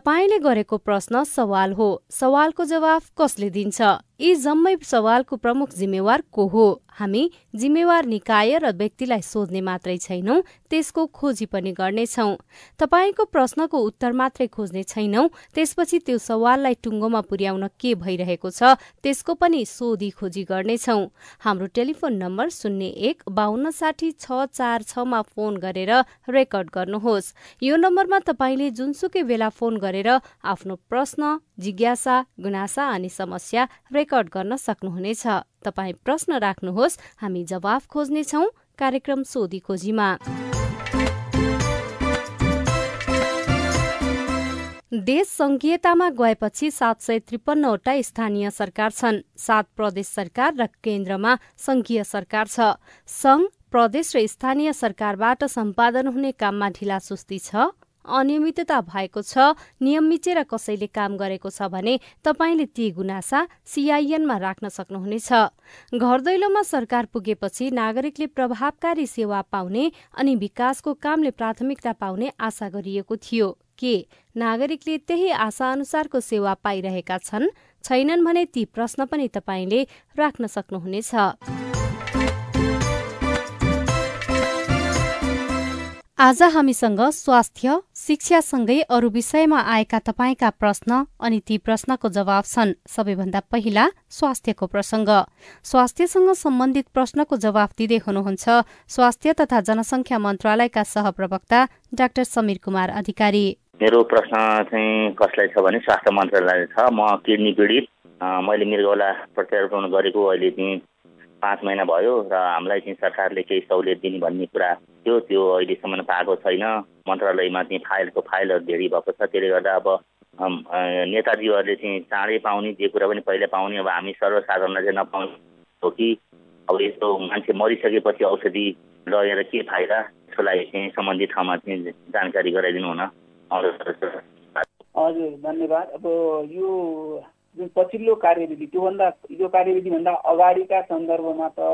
तपाईँले गरेको प्रश्न सवाल हो। सवालको जवाफ कसले दिन्छ? यी जम्मै सवालको प्रमुख जिम्मेवार को हो? हामी जिम्मेवार निकाय र व्यक्तिलाई सोध्ने मात्रै छैनौं त्यसको खोजी पनि गर्नेछौ। तपाईँको प्रश्नको उत्तर मात्रै खोज्ने छैनौं त्यसपछि त्यो सवाललाई टुङ्गोमा पुर्याउन के भइरहेको छ त्यसको पनि सोधी खोजी गर्नेछौ। हाम्रो टेलिफोन नम्बर शून्य एक बाहन्न साठी छ चार छमा फोन गरेर रेकर्ड गर्नुहोस्। यो नम्बरमा तपाईँले जुनसुकै बेला फोन गरेर आफ्नो प्रश्न जिज्ञासा गुनासा अनि समस्या गर्न सक्नुहुनेछ। तपाईँ प्रश्न राख्नुहोस् हामी जवाफ खोज्नेछौ कार्यक्रम सोधी खोजीमा। देश संघीयतामा गएपछि सात सय त्रिपन्नवटा स्थानीय सरकार छन्। सात प्रदेश सरकार र केन्द्रमा संघीय सरकार छ। संघ प्रदेश र स्थानीय सरकारबाट सम्पादन हुने काममा ढिलासुस्ती छ। अनियमितता भएको छ नियम मिचेर कसैले काम गरेको छ भने तपाईँले ती गुनासा सिआइएनमा राख्न सक्नुहुनेछ। घर दैलोमा सरकार पुगेपछि नागरिकले प्रभावकारी सेवा पाउने अनि विकासको कामले प्राथमिकता पाउने आशा गरिएको थियो। के नागरिकले त्यही आशा अनुसारको सेवा पाइरहेका छन्? छैनन् भने ती प्रश्न पनि तपाईँले राख्न सक्नुहुनेछ। आज हामीसँग स्वास्थ्य शिक्षासँगै अरू विषयमा आएका तपाईँका प्रश्न अनि ती प्रश्नको जवाब छन् सबैभन्दा पहिला स्वास्थ्यको प्रसङ्ग। स्वास्थ्यसँग सम्बन्धित प्रश्नको जवाब दिँदै हुनुहुन्छ स्वास्थ्य तथा जनसङ्ख्या मन्त्रालयका सहप्रवक्ता डाक्टर समीर कुमार अधिकारी। मेरो प्रश्न चाहिँ कसलाई छ भने स्वास्थ्य मन्त्रालय छ। म किडनी पीडित। मैले मृगौला प्रत्यारोपण गरेको अहिले चाहिँ। पाँच महिना भयो र हामीलाई चाहिँ सरकारले केही सहुलियत दिने भन्ने कुरा थियो त्यो अहिलेसम्म पाएको छैन। मन्त्रालयमा चाहिँ फाइलको फाइलहरू धेरै भएको छ। त्यसले गर्दा अब नेताजीहरूले चाहिँ चाँडै पाउने जे कुरा पनि पहिला पाउने अब हामी सर्वसाधारणलाई चाहिँ नपाउने हो कि। अब यस्तो मान्छे मरिसकेपछि औषधि लगेर के फाइदा? त्यसको लागि चाहिँ सम्बन्धित ठाउँमा चाहिँ जानकारी गराइदिनु हुन हजुर धन्यवाद। अब यो जुन पछिल्लो कार्यविधि त्योभन्दा यो कार्यविधिभन्दा अगाडिका सन्दर्भमा त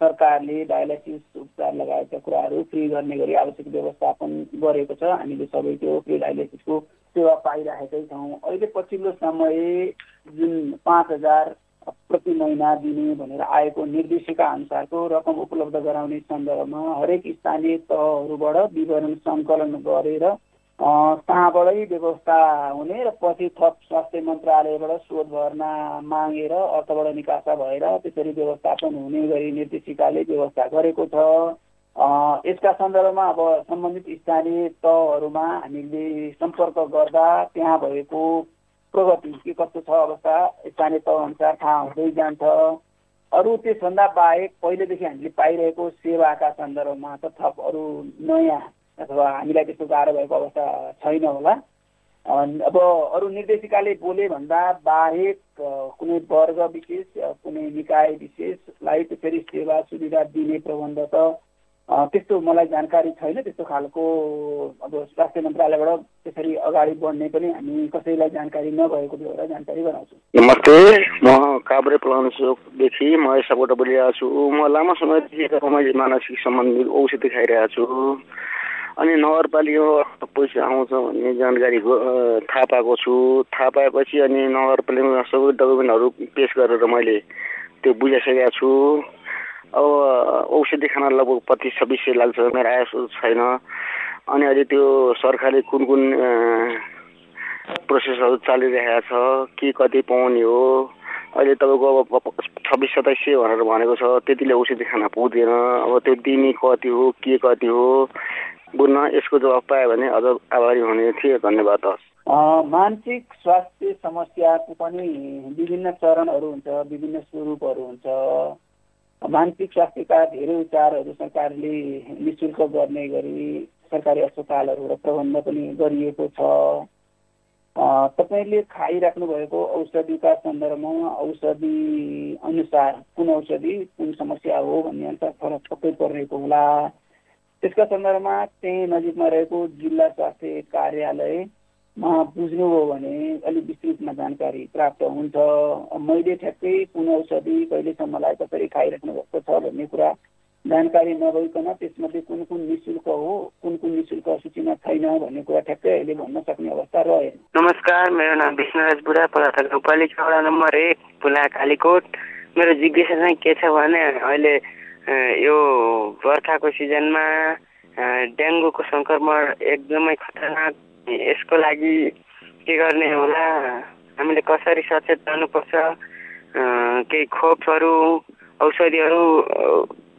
सरकारले डायलाइसिस उपचार लगायतका कुराहरू फ्री गर्ने गरी आवश्यक व्यवस्थापन गरेको छ। हामीले सबै त्यो फ्री डायलाइसिसको सेवा पाइरहेकै छौँ। अहिले पछिल्लो समय जुन पाँच हजार प्रति महिना दिने भनेर आएको निर्देशिका अनुसारको रकम उपलब्ध गराउने सन्दर्भमा हरेक स्थानीय तहहरूबाट विवरण सङ्कलन गरेर कहाँबाटै व्यवस्था हुने र पछि थप स्वास्थ्य मन्त्रालयबाट शोध भर्ना मागेर अर्थबाट निकासा भएर त्यसरी व्यवस्थापन हुने गरी निर्देशिकाले व्यवस्था गरेको छ। यसका सन्दर्भमा अब सम्बन्धित स्थानीय तहहरूमा हामीले सम्पर्क गर्दा त्यहाँ भएको प्रगति के कस्तो छ अवस्था स्थानीय तह अनुसार थाहा हुँदै जान्छ। अरू त्यसभन्दा बाहेक पहिलेदेखि हामीले पाइरहेको सेवाका सन्दर्भमा त थप अरू नयाँ अथवा हामीलाई त्यस्तो गाह्रो भएको अवस्था छैन होला। अब अरू निर्देशिकाले बोले भन्दा बाहेक कुनै वर्ग विशेष कुनै निकाय विशेषलाई त्यसरी सेवा सुविधा दिने प्रबन्ध त त्यस्तो मलाई जानकारी छैन। त्यस्तो खालको अब स्वास्थ्य मन्त्रालयबाट त्यसरी अगाडि बढ्ने पनि हामी कसैलाई जानकारी नभएको बेहोरा जानकारी गराउँछौँ। नमस्ते म काभ्रे प्लान्चोकदेखि महेश सापकोटा बोलिरहेको छु। म लामो समयदेखि मानसिक सम्बन्धी औषधि खाइरहेको छु अनि नगरपालिकामा पैसा आउँछ भन्ने जानकारी थाहा पाएको छु। थाहा पाएपछि अनि नगरपालिकामा सबै डकुमेन्टहरू पेस गरेर मैले त्यो बुझाइसकेको छु। अब औषधि खान लगभग पच्चिस छब्बिस सय लाग्छ मेरो आय छैन। अनि अहिले त्यो सरकारले कुन कुन प्रोसेसहरू चालिरहेको छ के कति पाउने हो? अहिले तपाईँको अब छब्बिस सत्ताइस सय भनेर भनेको छ त्यतिले औषधि खान पुग्दैन। अब त्यो दिने कति हो के कति हो? बुझ्न यसको जवाब पायो भने अझ आभारी हुने थिएँ धन्यवाद हस्। मानसिक स्वास्थ्य समस्याको पनि विभिन्न चरणहरू हुन्छ विभिन्न स्वरूपहरू हुन्छ। मानसिक स्वास्थ्यका धेरै उपचारहरू सरकारले नि शुल्क गर्ने गरी सरकारी अस्पतालहरू र प्रबन्ध पनि गरिएको छ। तपाईँले खाइराख्नु भएको औषधिका सन्दर्भमा औषधि अनुसार कुन औषधि कुन समस्या हो भन्ने अनुसार फरक पक्कै परिरहेको होला। त्यसका सन्दर्भमा त्यही नजिकमा रहेको जिल्ला स्वास्थ्य कार्यालयमा बुझ्नुभयो भने अलिक विस्तृतमा जानकारी प्राप्त हुन्छ। मैले ठ्याक्कै कुन औषधि कहिलेसम्मलाई कसरी खाइराख्नु भएको छ भन्ने कुरा जानकारी नभइकन त्यसमध्ये कुन कुन निशुल्क हो कुन कुन निशुल्क सूचीमा छैन भन्ने कुरा ठ्याक्कै अहिले भन्न सक्ने अवस्था रहेन नमस्कार मेरो नाम विष्णुराज बुढा पदार्थ वडा नम्बर एक पुला कालीकोट। मेरो जिज्ञासा चाहिँ के छ भने अहिले यो बर्खाको सिजनमा डेङ्गुको सङ्क्रमण एकदमै खतरनाक। यसको लागि के गर्ने होला? हामीले कसरी सचेत रहनुपर्छ? केही खोपहरू औषधिहरू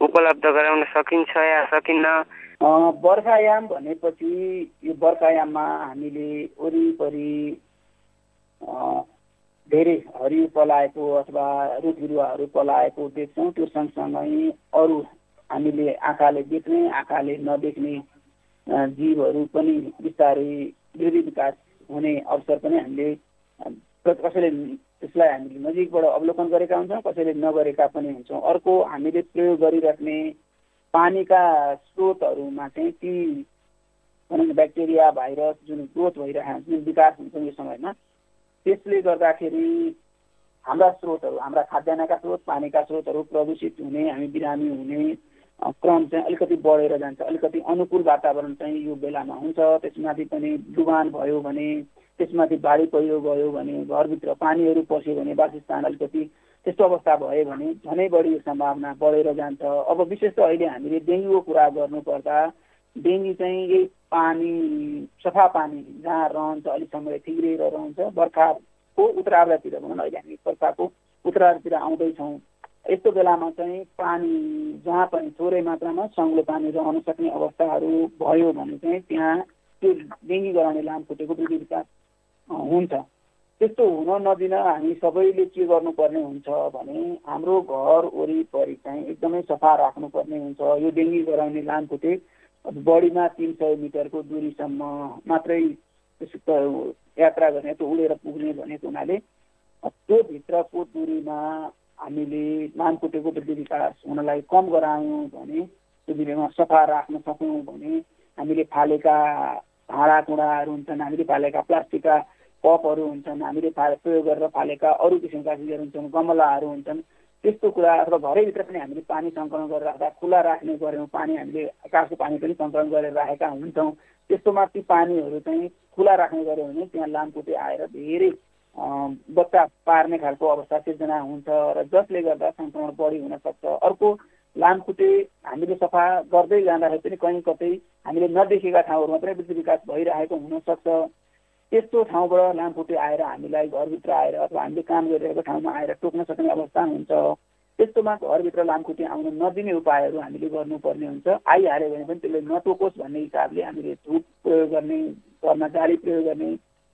उपलब्ध गराउन सकिन्छ या सकिन्न? बर्खायाम भनेपछि यो बर्खायाममा हामीले वरिपरि धेरै हरियो पलाएको अथवा रुख बिरुवाहरू पलाएको देख्छौँ। त्यो सँगसँगै अरू हामीले आँखाले देख्ने आँखाले नदेख्ने जीवहरू पनि बिस्तारै वृद्धि विकास हुने अवसर पनि हामीले कसैले त्यसलाई हामीले नजिकबाट अवलोकन गरेका हुन्छौँ कसैले नगरेका पनि हुन्छौँ। अर्को हामीले प्रयोग गरिराख्ने पानीका स्रोतहरूमा चाहिँ ती भनौँ ब्याक्टेरिया भाइरस जुन ग्रोथ भइरहेको जुन विकास हुन्छ यो समयमा त्यसले गर्दाखेरि हाम्रा स्रोतहरू हाम्रा खाद्यान्नका स्रोत पानीका स्रोतहरू प्रदूषित हुने हामी बिरामी हुने क्रम चाहिँ अलिकति बढेर जान्छ अलिकति अनुकूल वातावरण चाहिँ यो बेलामा हुन्छ। त्यसमाथि पनि डुबान भयो भने त्यसमाथि बाढी पहिरो गयो भने घरभित्र पानीहरू पस्यो भने वासस्थान अलिकति त्यस्तो अवस्था भयो भने झनै बढी सम्भावना बढेर जान्छ। अब विशेष त अहिले हामीले डेङ्गुको कुरा गर्नुपर्दा डेङ्गु चाहिँ यही पानी सफा पानी जहाँ रहन्छ अलिक समय ठिग्रिएर रहन्छ। बर्खाको उत्तरार्धतिर भनौँ अहिले हामी बर्खाको उत्तरार्धतिर आउँदैछौँ। यस्तो बेलामा चाहिँ पानी जहाँ पनि थोरै मात्रामा सङ्लो पानी रहन सक्ने अवस्थाहरू भयो भने चाहिँ त्यहाँ त्यो डेङ्गी गराउने लामखुट्टेको वृद्धि विकास हुन्छ। त्यस्तो हुन नदिन हामी सबैले के गर्नुपर्ने हुन्छ भने हाम्रो घर वरिपरि चाहिँ एकदमै सफा राख्नुपर्ने हुन्छ। यो डेङ्गी गराउने लामखुट्टे बढीमा तिन सय मिटरको दुरीसम्म मात्रै यात्रा गर्ने त्यो उडेर पुग्ने भनेको हुनाले त्यो भित्रको दुरीमा हामीले लामखुट्टेको वृद्धि विकास हुनलाई कम गरायौँ भने त्यो बिरुवामा सफा राख्न सक्यौँ भने हामीले फालेका भाँडाकुँडाहरू हुन्छन् हामीले फालेका प्लास्टिकका कपहरू हुन्छन् हामीले प्रयोग गरेर फालेका अरू किसिमका चिजहरू हुन्छन् गमलाहरू हुन्छन्। त्यस्तो कुरा अथवा घरैभित्र पनि हामीले पानी सङ्कलन गरेर राख्दा खुला राख्ने गऱ्यौँ पानी हामीले आकाशको पानी पनि सङ्कलन गरेर राखेका हुन्छौँ। त्यस्तोमा ती पानीहरू चाहिँ खुला राख्ने गऱ्यो भने त्यहाँ लामखुट्टे आएर धेरै बच्चा पार्ने खालको अवस्था सिर्जना हुन्छ र जसले गर्दा सङ्क्रमण बढी हुन सक्छ। अर्को लामखुट्टे हामीले सफा गर्दै जाँदाखेरि पनि कहीँ कतै हामीले नदेखेका ठाउँहरू मात्रै वृद्धि विकास भइरहेको हुनसक्छ त्यस्तो ठाउँबाट लामखुट्टे आएर हामीलाई घरभित्र आएर अथवा हामीले काम गरिरहेको ठाउँमा आएर टोक्न सक्ने अवस्था हुन्छ। त्यस्तोमा घरभित्र लामखुट्टे आउन नदिने उपायहरू हामीले गर्नुपर्ने हुन्छ। आइहाल्यो भने पनि त्यसले नटोकोस् भन्ने हिसाबले हामीले धुप प्रयोग गर्ने घरमा जाली प्रयोग गर्ने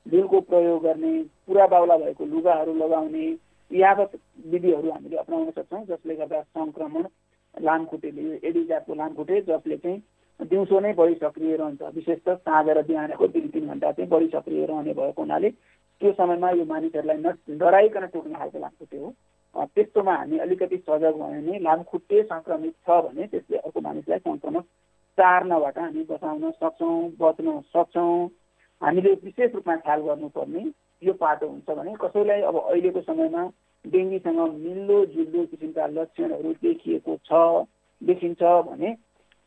झुलको प्रयोग गर्ने पुरा बाउला भएको लुगाहरू लगाउने यावत विधिहरू हामीले अप्नाउन सक्छौँ जसले गर्दा सङ्क्रमण लामखुट्टेले एडी जातको लामखुट्टे जसले चाहिँ दिउँसो नै बढी सक्रिय रहन्छ। विशेष त साँझ र बिहानको दुई तिन घन्टा चाहिँ बढी सक्रिय रहने भएको हुनाले त्यो समयमा यो मानिसहरूलाई न डराइकन टोक्ने खालको लामखुट्टे हो। त्यस्तोमा हामी अलिकति सजग भयो भने लामखुट्टे सङ्क्रमित छ भने त्यसले अर्को मानिसलाई सङ्क्रमण चार्नबाट हामी बचाउन सक्छौँ बच्न सक्छौँ। हामीले विशेष रूपमा ख्याल गर्नुपर्ने यो पाटो हुन्छ भने कसैलाई अब अहिलेको समयमा डेङ्गीसँग मिल्दो जुल्दो किसिमका लक्षणहरू देखिएको छ देखिन्छ भने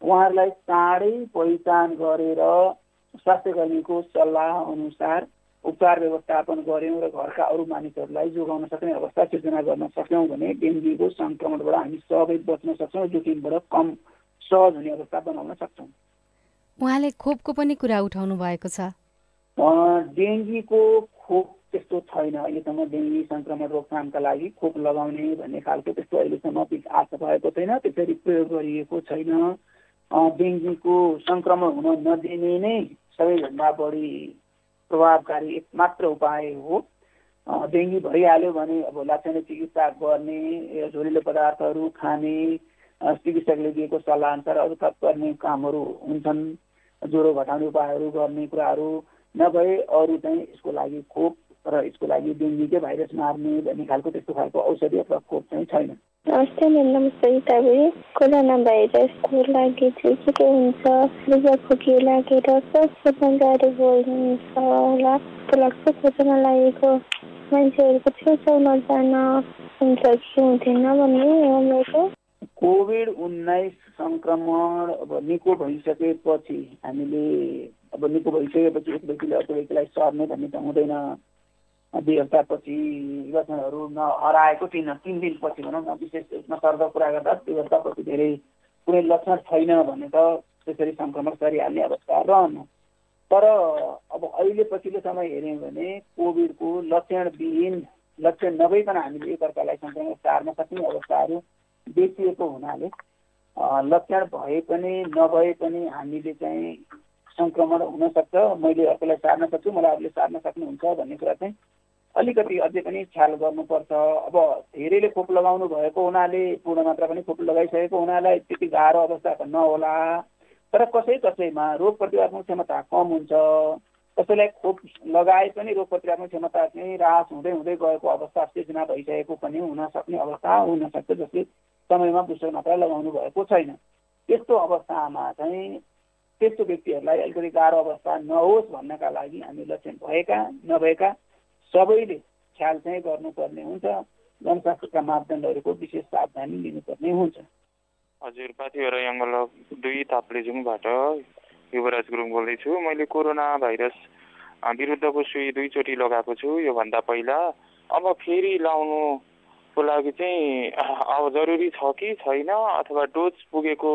उहाँहरूलाई चाँडै पहिचान गरेर स्वास्थ्य कर्मीको सल्लाह अनुसार उपचार व्यवस्थापन गऱ्यौँ र घरका अरू मानिसहरूलाई जोगाउन सक्ने अवस्था सिर्जना गर्न सक्यौँ भने डेङ्गुको सङ्क्रमणबाट हामी सबै बच्न सक्छौँ जोखिमबाट कम सहज हुने अवस्था बनाउन सक्छौँ। उहाँले खोपको पनि कुरा उठाउनु भएको छ। डेङ्गीको खोप त्यस्तो छैन। अहिलेसम्म डेङ्गी सङ्क्रमण रोकथामका लागि खोप लगाउने भन्ने खालको त्यस्तो अहिलेसम्म आशा भएको छैन। त्यसरी प्रयोग गरिएको छैन। डेङ्गीको सङ्क्रमण हुन नदिने नै सबैभन्दा बढी प्रभावकारी एक मात्र उपाय हो। डेङ्गी भइहाल्यो भने अब लाक्षणिक चिकित्सा गर्ने झोलिलो पदार्थहरू खाने चिकित्सकले दिएको सल्लाह अनुसार अरू थप गर्ने कामहरू हुन्छन्। ज्वरो घटाउने उपायहरू गर्ने कुराहरू नभए अरू चाहिँ यसको लागि खोप र यसको लागि डेङ्गीकै भाइरस मार्ने भन्ने खालको त्यस्तो खालको औषधि अथवा खोप चाहिँ छैन। नमस्ते मेरो नाम सरिता भुरी कोरोना भाइरसको लागि चाहिँ के के हुन्छ? रुगा खोकी लागेर सबभन्दा गाह्रो बोल्नुहुन्छ होला। जस्तो लाग्छ खोज्न लागेको। मान्छेहरूको छेउछाउमा जान हुन्छ कि हुँदैन भन्ने हो मेरो। कोभिड उन्नाइस सङ्क्रमण अब निको भइसकेपछि हामीले अब निको भइसकेपछि एक व्यक्तिले अर्को व्यक्तिलाई सर्ने भन्ने त हुँदैन। दुई हप्तापछि लक्षणहरू नहराएको तिन तिन दिनपछि भनौँ न विशेष रूपमा सर्द कुरा गर्दा दुई हप्तापछि धेरै कुनै लक्षण छैन भने त त्यसरी सङ्क्रमण सरिहाल्ने अवस्था रहन। तर अब अहिले पछिल्लो समय हेऱ्यौँ भने कोभिडको लक्षणविहीन लक्षण नभइकन हामीले एकअर्कालाई सङ्क्रमण सार्न सक्ने अवस्थाहरू देखिएको हुनाले लक्षण भए पनि नभए पनि हामीले चाहिँ सङ्क्रमण हुनसक्छ। मैले अर्कोलाई सार्न सक्छु मलाई अरूले सार्न सक्नुहुन्छ भन्ने कुरा चाहिँ अलिकति अझै पनि ख्याल गर्नुपर्छ। अब धेरैले खोप लगाउनु भएको हुनाले पूर्ण मात्रा पनि खोप लगाइसकेको हुनालाई त्यति गाह्रो अवस्था त नहोला। तर कसै कसैमा रोग प्रतिरोधक क्षमता कम हुन्छ। कसैलाई खोप लगाए पनि रोग प्रतिरोधक क्षमता चाहिँ रास हुँदै हुँदै गएको अवस्था सिर्जना भइसकेको पनि हुन सक्ने अवस्था हुनसक्छ जसले समयमा बुस्टर मात्रा लगाउनु भएको छैन। त्यस्तो अवस्थामा चाहिँ त्यस्तो व्यक्तिहरूलाई अलिकति गाह्रो अवस्था नहोस् भन्नका लागि हामी लक्षण भएका नभएका सबैले ख्याल चाहिँ गर्नुपर्ने हुन्छ। जनस्वास्थ्यका मापदण्डहरूको विशेष सावधानी लिनुपर्ने हुन्छ। हजुर पाथिभरा यङ्गल दुई ताप्लेजुङबाट युवराज गुरुङ बोल्दैछु। मैले कोरोना भाइरस विरुद्धको सुई दुईचोटि लगाएको छु योभन्दा पहिला। अब फेरि लाउनुको लागि चाहिँ अब जरुरी छ कि छैन? अथवा डोज पुगेको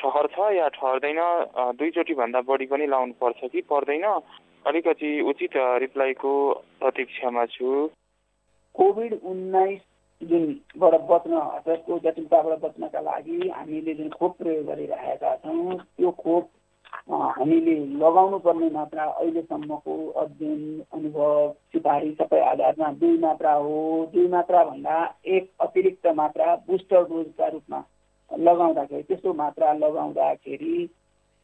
ठहर छ या ठहर्दैन? दुईचोटि भन्दा बढी पनि लाउनु पर्छ कि पर्दैन? अलिकति उचित रिप्लाईको प्रतीक्षामा छु। कोभिड उन्नाइस जुनबाट बच्न त्यसको जटिलताबाट बच्नका लागि हामीले जुन खोप प्रयोग गरिरहेका छौँ त्यो खोप हामीले लगाउनु पर्ने मात्रा अहिलेसम्मको अध्ययन अनुभव सिफारिस सबै आधारमा दुई मात्रा हो। दुई मात्राभन्दा एक अतिरिक्त मात्रा बुस्टर डोजका रूपमा लगाउँदाखेरि त्यस्तो मात्रा लगाउँदाखेरि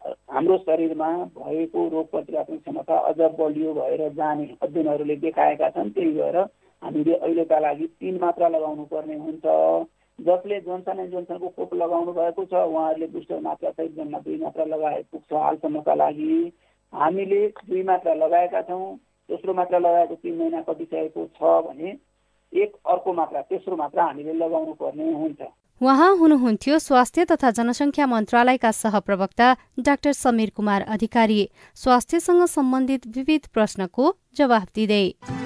हाम्रो शरीरमा भएको रोग प्रतिरोधक क्षमता अझ बलियो भएर जाने अध्ययनहरूले देखाएका छन् त्यही भएर हामीले अहिलेका लागि तिन मात्रा लगाउनु पर्ने हुन्छ। जसले जोन्सन एन्ड जोन्सनको खोप लगाउनु भएको छ उहाँहरूले बुस्टर मात्रा सहित जम्मा दुई मात्रा लगाए पुग्छ हालसम्मका लागि। हामीले दुई मात्रा लगाएका छौँ दोस्रो मात्रा लगाएको तिन महिना कटिसकेको छ भने एक अर्को मात्रा तेस्रो मात्रा हामीले लगाउनु पर्ने हुन्छ। उहाँ हुनुहुन्थ्यो स्वास्थ्य तथा जनसङ्ख्या मन्त्रालयका सहप्रवक्ता डाक्टर समीर कुमार अधिकारी। स्वास्थ्यसँग सम्बन्धित विविध प्रश्नको जवाफ दिँदै।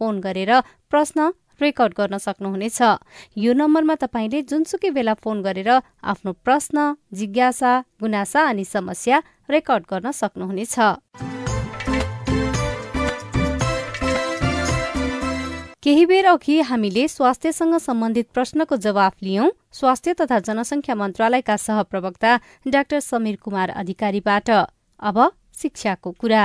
फोन गरेर प्रश्न रेकर्ड गर्न सक्नुहुनेछ। यो नम्बरमा तपाईँले जुनसुकै बेला फोन गरेर आफ्नो प्रश्न जिज्ञासा गुनासा अनि समस्या रेकर्ड गर्न सक्नुहुनेछ। केही बेर अघि हामीले स्वास्थ्यसँग सम्बन्धित प्रश्नको जवाफ लियौं। स्वास्थ्य तथा जनसङ्ख्या मन्त्रालयका सहप्रवक्ता डाक्टर समीर कुमार अधिकारीबाट। अब शिक्षाको कुरा।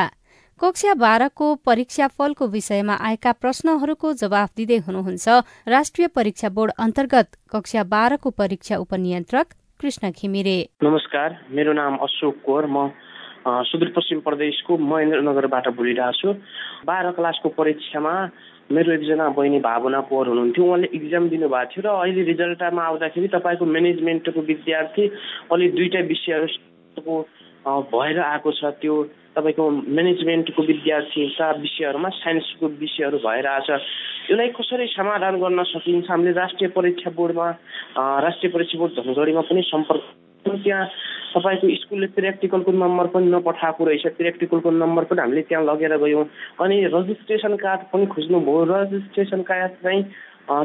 कक्षा बाह्रको परीक्षाफलको विषयमा आएका प्रश्नहरूको जवाफ दिँदै हुनुहुन्छ राष्ट्रिय परीक्षा बोर्ड अन्तर्गत कक्षा बाह्रको परीक्षा उपनियन्त्रक कृष्ण घिमिरे। नमस्कार मेरो नाम अशोक कोर। म सुदूरपश्चिम प्रदेशको महेन्द्रनगरबाट बोलिरहेको छु। बाह्र क्लासको परीक्षामा मेरो एकजना बहिनी भावना पोर हुनुहुन्थ्यो। उहाँले इक्जाम दिनुभएको थियो र अहिले रिजल्टमा आउँदाखेरि तपाईँको म्यानेजमेन्टको विद्यार्थी अलि दुईवटा विषयहरूको भएर आएको छ। त्यो तपाईँको म्यानेजमेन्टको विद्यार्थीका विषयहरूमा साइन्सको विषयहरू भएर यसलाई कसरी समाधान गर्न सकिन्छ? हामीले राष्ट्रिय परीक्षा बोर्डमा राष्ट्रिय परीक्षा बोर्ड धनगढीमा पनि सम्पर्क त्यहाँ तपाईँको स्कुलले प्र्याक्टिकलको नम्बर पनि नपठाएको रहेछ। प्र्याक्टिकलको नम्बर पनि हामीले त्यहाँ लगेर गयौँ। अनि रजिस्ट्रेसन कार्ड पनि खोज्नुभयो। रजिस्ट्रेसन कार्ड चाहिँ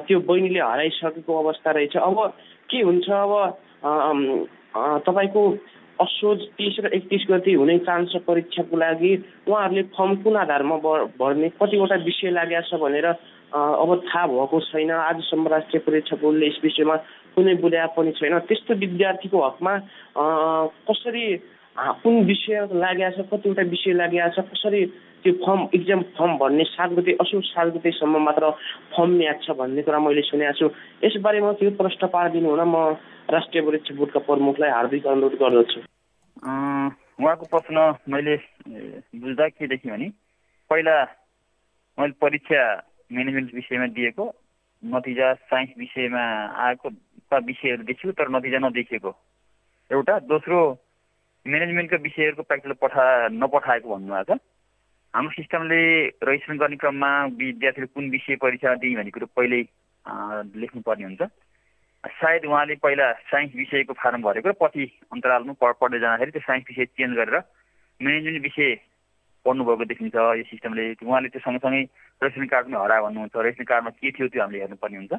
त्यो बहिनीले हराइसकेको अवस्था रहेछ। अब के हुन्छ? अब तपाईँको असोज तिस र एकतिस गति हुने चान्स परीक्षाको लागि उहाँहरूले फर्म कुन आधारमा भर्ने कतिवटा विषय लागेको छ भनेर अब थाहा भएको छैन। आजसम्म राष्ट्रिय परीक्षा बोर्डले यस विषयमा कुनै बुझा पनि छैन। त्यस्तो विद्यार्थीको हकमा कसरी कुन विषय लागेको छ कतिवटा विषय लागेको छ कसरी त्यो फर्म इक्जाम फर्म भर्ने सात गते असो सात गतेसम्म मात्र फर्म म्याच छ भन्ने कुरा मैले सुनेको छु। यसबारेमा त्यो प्रश्न पारिदिनु हुन म राष्ट्रिय परीक्षा बोर्डका प्रमुखलाई हार्दिक अनुरोध गर्दछु। उहाँको प्रश्न मैले बुझ्दा के देखेँ भने पहिला मैले परीक्षा म्यानेजमेन्ट विषयमा दिएको नतिजा साइन्स विषयमा आएको विषयहरू देखियो तर नतिजा नदेखिएको। एउटा दोस्रो म्यानेजमेन्टका विषयहरूको प्र्याक्टिकल पठा नपठाएको भन्नुभएको। छ हाम्रो सिस्टमले रजिस्ट्रेसन गर्ने क्रममा विद्यार्थीले कुन विषय परीक्षा दिने भन्ने कुरो पहिल्यै लेख्नुपर्ने हुन्छ। सायद उहाँले पहिला साइन्स विषयको फारम भरेको र पछि अन्तरालमा पढ्दै जाँदाखेरि त्यो साइन्स विषय चेन्ज गरेर म्यानेजमेन्ट विषय पढ्नुभएको देखिन्छ यो सिस्टमले। उहाँले त्यो सँगसँगै रेसन पनि हरायो भन्नुहुन्छ। रेसन कार्डमा के थियो त्यो हामीले हेर्नुपर्ने हुन्छ।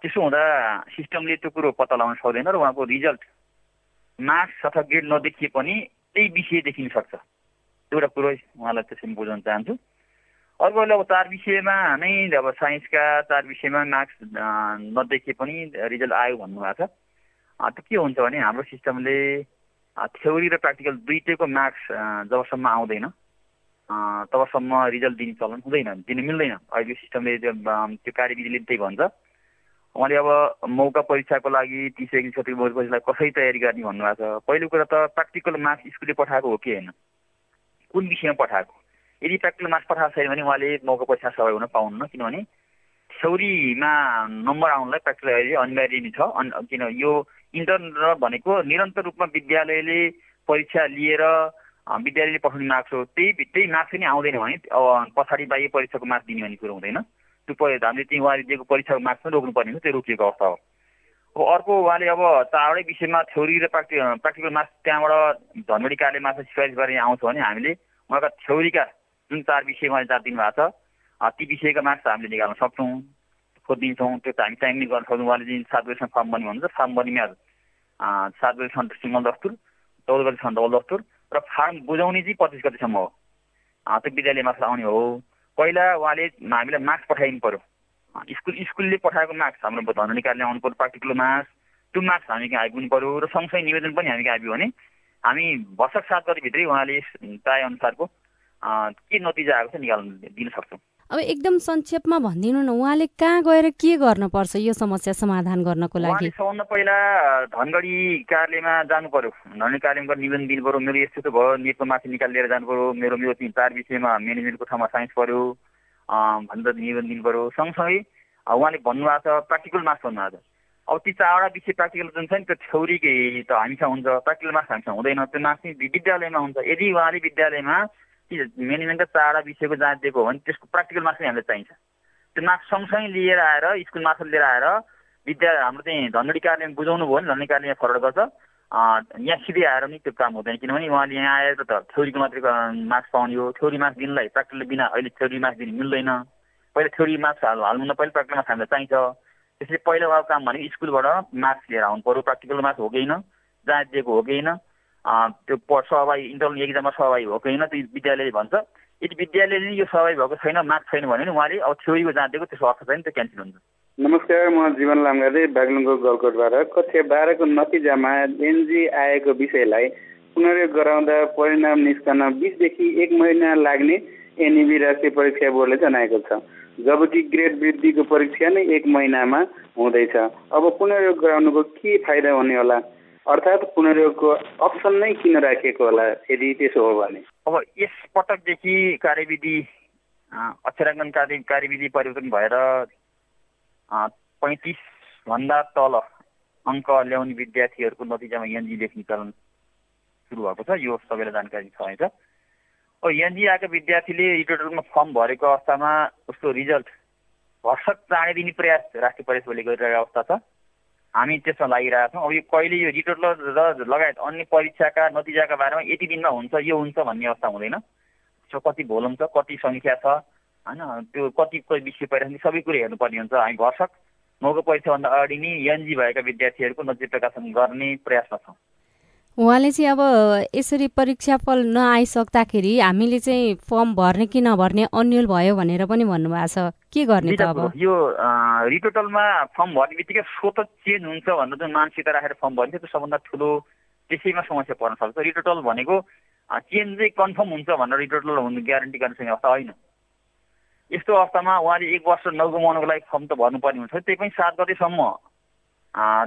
त्यसो हुँदा सिस्टमले त्यो कुरो पत्ता लगाउन सक्दैन र उहाँको रिजल्ट मार्क्स अथवा ग्रेड नदेखिए पनि त्यही विषय देखिन सक्छ। एउटा कुरो उहाँलाई त्यसरी बुझाउन चाहन्छु। अर्को अब चार विषयमा नै अब साइन्सका चार विषयमा मार्क्स नदेखिए पनि रिजल्ट आयो भन्नुभएको छ। त्यो के हुन्छ भने हाम्रो सिस्टमले थ्योरी र प्र्याक्टिकल दुइटैको मार्क्स जबसम्म आउँदैन तबसम्म रिजल्ट दिने चलन हुँदैन दिनु मिल्दैन। अहिले सिस्टमले त्यो कार्यविधिले त्यही भन्छ। उहाँले अब मौका परीक्षाको लागि तिस एक छत्तिस परीक्षालाई कसरी तयारी गर्ने भन्नुभएको छ। पहिलो कुरा त प्र्याक्टिकल मार्क्स स्कुलले पठाएको हो कि होइन? कुन विषयमा पठाएको? यदि प्र्याक्टिकल मार्क्स पठाएको छैन भने उहाँले मौका परीक्षा सहयोग हुन पाउनुहुन्न किनभने थ्योरीमा नम्बर आउनलाई प्र्याक्टिकल अहिले अनिवार्य नै छ। किन यो इन्टर्न भनेको निरन्तर रूपमा विद्यालयले परीक्षा लिएर विद्यालयले पठाउने मार्क्स हो त्यही त्यही मार्क्स पनि आउँदैन भने पछाडि बाह्य परीक्षाको मार्क्स दिने भन्ने कुरो हुँदैन। त्यो हामीले त्यही उहाँले दिएको परीक्षाको मार्क्स पनि रोक्नुपर्ने हुन्छ त्यो रोकिएको अवस्था हो। अब अर्को उहाँले अब चारवटै विषयमा थ्योरी र प्र्याक्टि प्र्याक्टिकल मार्क्स त्यहाँबाट धनगढी कार्यमा सिफारिस गरेर आउँछ भने हामीले उहाँका थ्योरीका जुन चार विषय उहाँले चार दिनुभएको छ ती विषयका मार्क्स हामीले निकाल्न सक्छौँ खोजिदिन्छौँ त्यो त हामी टाइमली गर्न सक्छौँ। उहाँले जुन सात बजीसम्म फर्म बन्ने भन्नुहुन्छ फार्म बन्नेमा सात बजीसम्म सिङ्गल दस्तुर चौध गतिसम्म डबल दस्तुर र फार्म बुझाउने चाहिँ पच्चिस गतिसम्म हो। त्यो विद्यालयमा आउने हो। पहिला उहाँले हामीलाई मार्क्स पठाइदिनु पऱ्यो स्कुल स्कुलले पठाएको मार्क्स हाम्रो धन निकाल्ने आउनु पऱ्यो पार्टिकुलर मार्क्स त्यो मार्क्स हामी कहाँ आइपुग्नु पऱ्यो र सँगसँगै निवेदन पनि हामी कहाँ आइपुग्यो भने हामी भर्षक सात गतिभित्रै उहाँले चाहे अनुसारको के नतिजा आएको छ निकाल्नु दिन सक्छौँ। अब एकदम संक्षेपमा भनिदिनु न उहाँले कहाँ गएर के गर्नुपर्छ यो समस्या समाधान गर्नको लागि? सबभन्दा पहिला धनगढी कार्यालयमा जानु पर्यो। धनगढी कार्यालयमा निवेदन दिनु पऱ्यो मेरो यस्तो भयो नेटको माथि निकालेर जानु पऱ्यो मेरो मेरो तिन चार विषयमा म्यानेजमेन्टको ठाउँमा साइन्स पऱ्यो भनेर निवेदन दिनु पऱ्यो सँगसँगै उहाँले भन्नुभएको छ प्र्याक्टिकल मार्क्स भन्नुभएको छ। अब ती चारवटा विषय प्र्याक्टिकल जुन छ नि त्यो थ्योरीकै त हामीसँग हुन्छ। प्र्याक्टिकल मार्क्स हामीसँग हुँदैन। त्यो मार्क्स विद्यालयमा हुन्छ। यदि उहाँले विद्यालयमा म्यानेजमेन्टका चारवटा विषयको जाँच दिएको हो भने त्यसको प्र्याक्टिकल मार्क्स हामीलाई चाहिन्छ। त्यो मार्क्स सँगसँगै लिएर आएर स्कुल मार्क्स लिएर आएर विद्यालय हाम्रो चाहिँ धनगढी कार्यालयमा बुझाउनु भयो भने धनगढी कार्यालयमा फरवर्ड गर्छ। यहाँ सिधै आएर पनि त्यो काम हुँदैन किनभने उहाँले यहाँ आएर त थ्योरीको मात्रै मार्क्स पाउने हो। थ्योरी मार्क्स दिनलाई प्र्याक्टिकल बिना अहिले थ्योरी मार्क्स दिनु मिल्दैन। पहिला थ्योरी मार्क्स हाल हाल्नु पहिला प्र्याक्टिकल मार्क्स हामीलाई चाहिन्छ। त्यसले पहिला काम भनेको स्कुलबाट मार्क्स लिएर आउनु पऱ्यो प्र्याक्टिकल मार्क्स हो कि होइन? जाँच दिएको हो कि होइन? त्यो सहभागी इन्टरनल एक्जाममा सहभागी भएको होइन त्यो विद्यालयले भन्छ। यदि विद्यालयले यो सहभागी भएको छैन मार्क्स छैन भने उहाँले अब थ्योरीको जाँच दिएको त्यसको अर्थ छैन त्यो क्यान्सल हुन्छ। नमस्कार म जीवन लामगाले बागलुङको गलकोटबाट। कक्षा बाह्रको नतिजामा एनजी आएको विषयलाई पुनर्योग गराउँदा परिणाम निस्कन बिसदेखि एक महिना लाग्ने एनइबी राष्ट्रिय परीक्षा बोर्डले जनाएको छ। जबकि ग्रेड वृद्धिको परीक्षा नै एक महिनामा हुँदैछ। अब पुनर्योग गराउनुको के फाइदा हुने होला? अर्थात् पुनर्योगको अप्सन नै किन राखिएको होला यदि त्यसो हो भने? अब यस पटकदेखि कार्यविधि अक्षराङ्कन कार्य कार्यविधि परिवर्तन भएर पैँतिसभन्दा तल अङ्क ल्याउने विद्यार्थीहरूको नतिजामा एनजी लेख्ने चलन सुरु भएको छ। यो सबैलाई जानकारी छ है त। अब एनजी आएको विद्यार्थीले रिटोटलमा फर्म भरेको अवस्थामा उसको रिजल्ट भर्सक चाँडै दिने प्रयास राष्ट्रिय परिषदले गरिरहेको अवस्था छ। हामी त्यसमा लागिरहेका छौँ। अब यो कहिले यो रिटोटल र लगायत अन्य परीक्षाका नतिजाका बारेमा यति दिनमा हुन्छ यो हुन्छ भन्ने अवस्था हुँदैन। त्यसमा कति भोलुम छ कति सङ्ख्या छ होइन त्यो कति विषय परिरहेको सबै कुरो हेर्नुपर्ने हुन्छ। हामी भर्सक मौको परीक्षाभन्दा अगाडि नै एनजी भएका विद्यार्थीहरूको नजिक प्रकाशन गर्ने प्रयासमा छौँ। उहाँले चाहिँ अब यसरी परीक्षा फल नआइसक्दाखेरि हामीले चाहिँ फर्म भर्ने कि नभर्ने अन्यल भयो भनेर पनि भन्नुभएको छ। के गर्ने त अब? यो रिटोटलमा फर्म भर्ने बित्तिकै स्वत चेन्ज हुन्छ भनेर जुन मानसिकता राखेर फर्म भर्ने त्यो सबभन्दा ठुलो त्यसैमा समस्या पर्न सक्छ रिटोटल भनेको चेन्ज चाहिँ कन्फर्म हुन्छ भनेर रिटोटल हुनु ग्यारेन्टी गर्न सक्ने अवस्था होइन। यस्तो अवस्थामा उहाँले एक वर्ष नगुमाउनुको लागि फर्म त भर्नुपर्ने हुन्छ। त्यही पनि सात गतेसम्म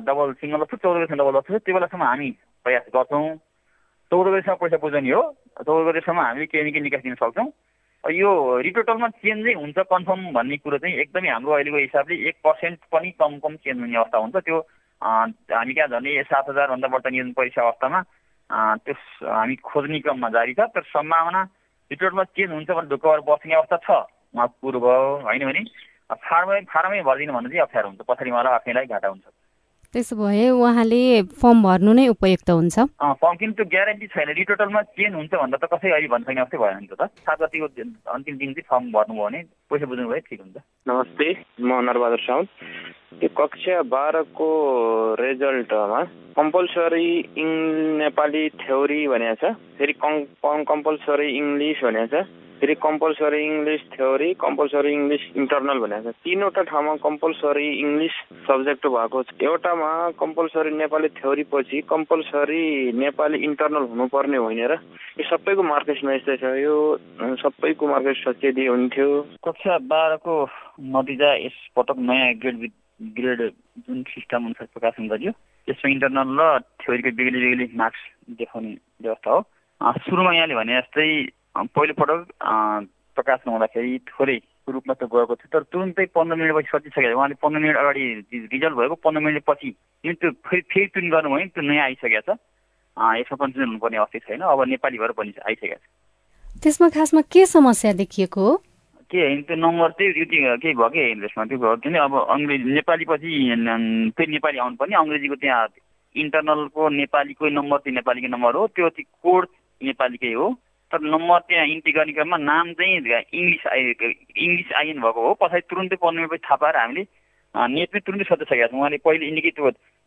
डबल सिङ्गल जस्तो चौध गतेसम्म डबल जस्तो त्यो बेलासम्म हामी प्रयास गर्छौँ। चौध गतेसम्म पैसा बुझाउने हो चौध गतेसम्म हामीले केही न केही निकास दिन सक्छौँ। यो रिटोटलमा चेन्जै हुन्छ कन्फर्म भन्ने कुरो चाहिँ एकदमै हाम्रो अहिलेको हिसाबले एक पर्सेन्ट पनि कम कम चेन्ज हुने अवस्था हुन्छ। त्यो हामी कहाँ झन् सात हजारभन्दा बढ्ता नियोजन परीक्षा अवस्थामा त्यो हामी खोज्ने क्रममा जारी छ। तर सम्भावना रिटोटलमा चेन्ज हुन्छ भने ढुक्कबाट बस्ने अवस्था छ। उहाँ कुरो भयो होइन भने। फार्मै फार्मै भरिदिनु भन्नु चाहिँ अप्ठ्यारो हुन्छ। पछाडि उहाँलाई आफैलाई घाटा हुन्छ। त्यसो भए उहाँले फर्म भर्नु नै उपयुक्त हुन्छ। फर्म किन त्यो ग्यारेन्टी छैन। रिटोटलमा चेन्ज हुन्छ भन्दा त कसै अहिले भन्न सक्ने अवस्थै भएन नि त सात गतिको अन्तिम दिन चाहिँ फर्म भर्नुभयो भने पैसा बुझ्नु भयो ठिक हुन्छ। नमस्ते म नरबहादुर साउद त्यो कक्षा बाह्रको रिजल्टमा कम्पलसरी इङ नेपाली थ्योरी भनेको छ। फेरि कम्पलसरी इङ्ग्लिस भनेको छ। फेरि compulsory English theory compulsory English internal भनेको छ। तिनवटा ठाउँमा कम्पलसरी इङ्ग्लिस सब्जेक्ट भएको छ। एउटामा कम्पलसरी नेपाली थ्योरी पछि कम्पलसरी नेपाली इन्टरनल हुनुपर्ने होइन र यो सबैको मार्केटमा यस्तै छ। यो सबैको मार्केट सचेदी हुन्थ्यो। कक्षा बाह्रको नतिजा यस पटक नयाँ ग्रेड ग्रेड जुन सिस्टम अनुसार प्रकाशन गरियो यसमा इन्टरनल र थ्योरीको बेग्लै बेग्लै मार्क्स देखाउने व्यवस्था हो। सुरुमा यहाँले भने जस्तै पहिलोपटक प्रकाशन हुँदाखेरि थोरै रूपमा त गएको थियो तर तुरुन्तै पन्ध्र मिनटपछि सकिसकेको उहाँले पन्ध्र मिनट अगाडि रिजल्ट भएको पन्ध्र मिनटपछि जुन त्यो फेरि फेरि प्रिन्ट गर्नुभयो नि त्यो नयाँ आइसकेको छ। यसमा कन्फ्युजन हुनुपर्ने अवस्था छैन। अब नेपाली भएर पनि आइसकेको छ। त्यसमा खासमा के समस्या देखिएको हो? के होइन त्यो नम्बर चाहिँ त्यो केही भयो कि त्यसमा त्यो भयो किन अब अङ्ग्रेजी नेपाली पछि फेरि नेपाली आउनु पर्ने अङ्ग्रेजीको त्यहाँ इन्टरनलको नेपालीकै नम्बर चाहिँ नेपालीको नम्बर हो। त्यो कोड नेपालीकै हो। तर नम्बर त्यहाँ इन्ट्री गर्ने क्रममा नाम चाहिँ इङ्ग्लिस आइ इङ्ग्लिस आइएन भएको हो। पछाडि तुरुन्तै पन्ध्र मिनटपछि थाहा पाएर हामीले नेटमै तुरुन्तै सजिसकेका छौँ। उहाँले पहिले इन्डिकेट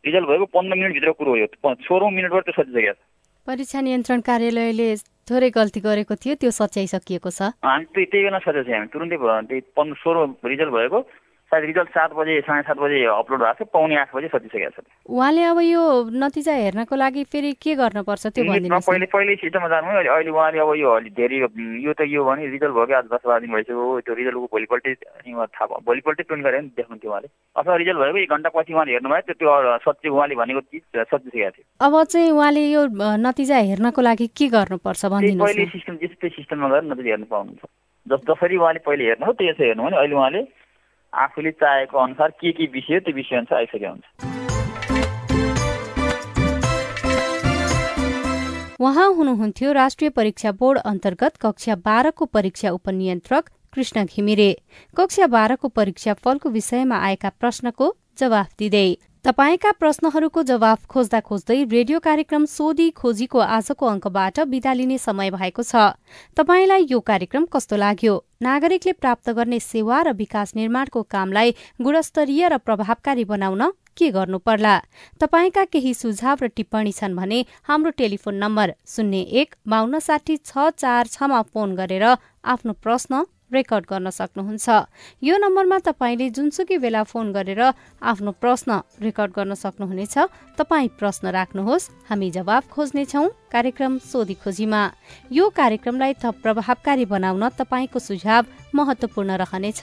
रिजल्ट भएको पन्ध्र मिनटभित्र कुरो हो यो। सोह्रौँ मिनटबाट त्यो सजिसकेको छ। परीक्षा नियन्त्रण कार्यालयले थोरै गल्ती गरेको थियो त्यो सच्याइसकिएको छ। हामी त्यही बेला सच्याएको हामी। तुरुन्तै त्यही पन्ध्र सोह्र रिजल्ट भएको सायद रिजल्ट सात बजे साढे सात बजे अपलोड भएको छ पाउने आठ बजे सकिसकेको छ। उहाँले अब यो नतिजा हेर्नको लागि फेरि के गर्नुपर्छ त्यो पहिले पहिले सिस्टममा जानु अहिले अहिले उहाँले अब यो अलि धेरै यो त यो भने रिजल्ट भयो कि आज दस बाह्र दिन भइसक्यो त्यो रिजल्टको भोलिपल्टै थाहा भयो भोलिपल्टै प्रिन्ट गरेर नि देख्नुहुन्थ्यो उहाँले। अथवा रिजल्ट भएको एक घन्टा पछि उहाँले हेर्नुभयो त्यो त्यो सच्ची उहाँले भनेको चिज सकिसकेको थियो। अब चाहिँ उहाँले यो नतिजा हेर्नको लागि के गर्नुपर्छ भनिदिनुहोस् पहिले सिस्टम जस्तै सिस्टममा गएर नतिजा हेर्नु पाउनुहुन्छ। जस जसरी उहाँले पहिले हेर्नु हो त्यसै हेर्नु भने अहिले उहाँले आफूले चाहेको अनुसार के के विषय त्यो विषय अनुसार आइसकेको हुन्छ। उहाँ हुनुहुन्थ्यो राष्ट्रिय परीक्षा बोर्ड अन्तर्गत कक्षा बाह्रको परीक्षा उपनियन्त्रक कृष्ण घिमिरे। कक्षा बाह्रको परीक्षा फलको विषयमा आएका प्रश्नको जवाफ दिँदै तपाईँका प्रश्नहरूको जवाफ खोज्दा खोज्दै रेडियो कार्यक्रम सोधी खोजीको आजको अङ्कबाट विदा लिने समय भएको छ। तपाईँलाई यो कार्यक्रम कस्तो लाग्यो? नागरिकले प्राप्त गर्ने सेवा र विकास निर्माणको कामलाई गुणस्तरीय र प्रभावकारी बनाउन के गर्नु पर्ला तपाईँका केही सुझाव र टिप्पणी छन् भने हाम्रो टेलिफोन नम्बर शून्य एक बान्न साठी छ चार छमा फोन गरेर आफ्नो प्रश्न रेकर्ड गर्न सक्नुहुन्छ। यो नम्बरमा तपाईँले जुनसुकै बेला फोन गरेर आफ्नो प्रश्न रेकर्ड गर्न सक्नुहुनेछ तपाईँ प्रश्न राख्नुहोस्। हामी जवाब खोज्नेछौ कार्यक्रम सोधी खोजीमा। यो कार्यक्रमलाई थप प्रभावकारी बनाउन तपाईँको सुझाव महत्वपूर्ण रहनेछ।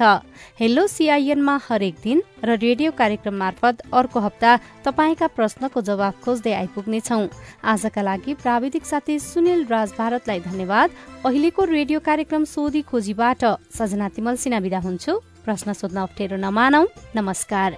हेलो सिआइएनमा हरेक दिन र रेडियो कार्यक्रम मार्फत अर्को हप्ता तपाईँका प्रश्नको जवाब खोज्दै आइपुग्नेछौ। आजका लागि प्राविधिक साथी सुनिल राज भारतलाई धन्यवाद। अहिलेको रेडियो कार्यक्रम सोधी खोजीबाट सजना तिमल सिना विदा हुन्छु। प्रश्न सोध्न अप्ठ्यारो नमानौ। नमस्कार।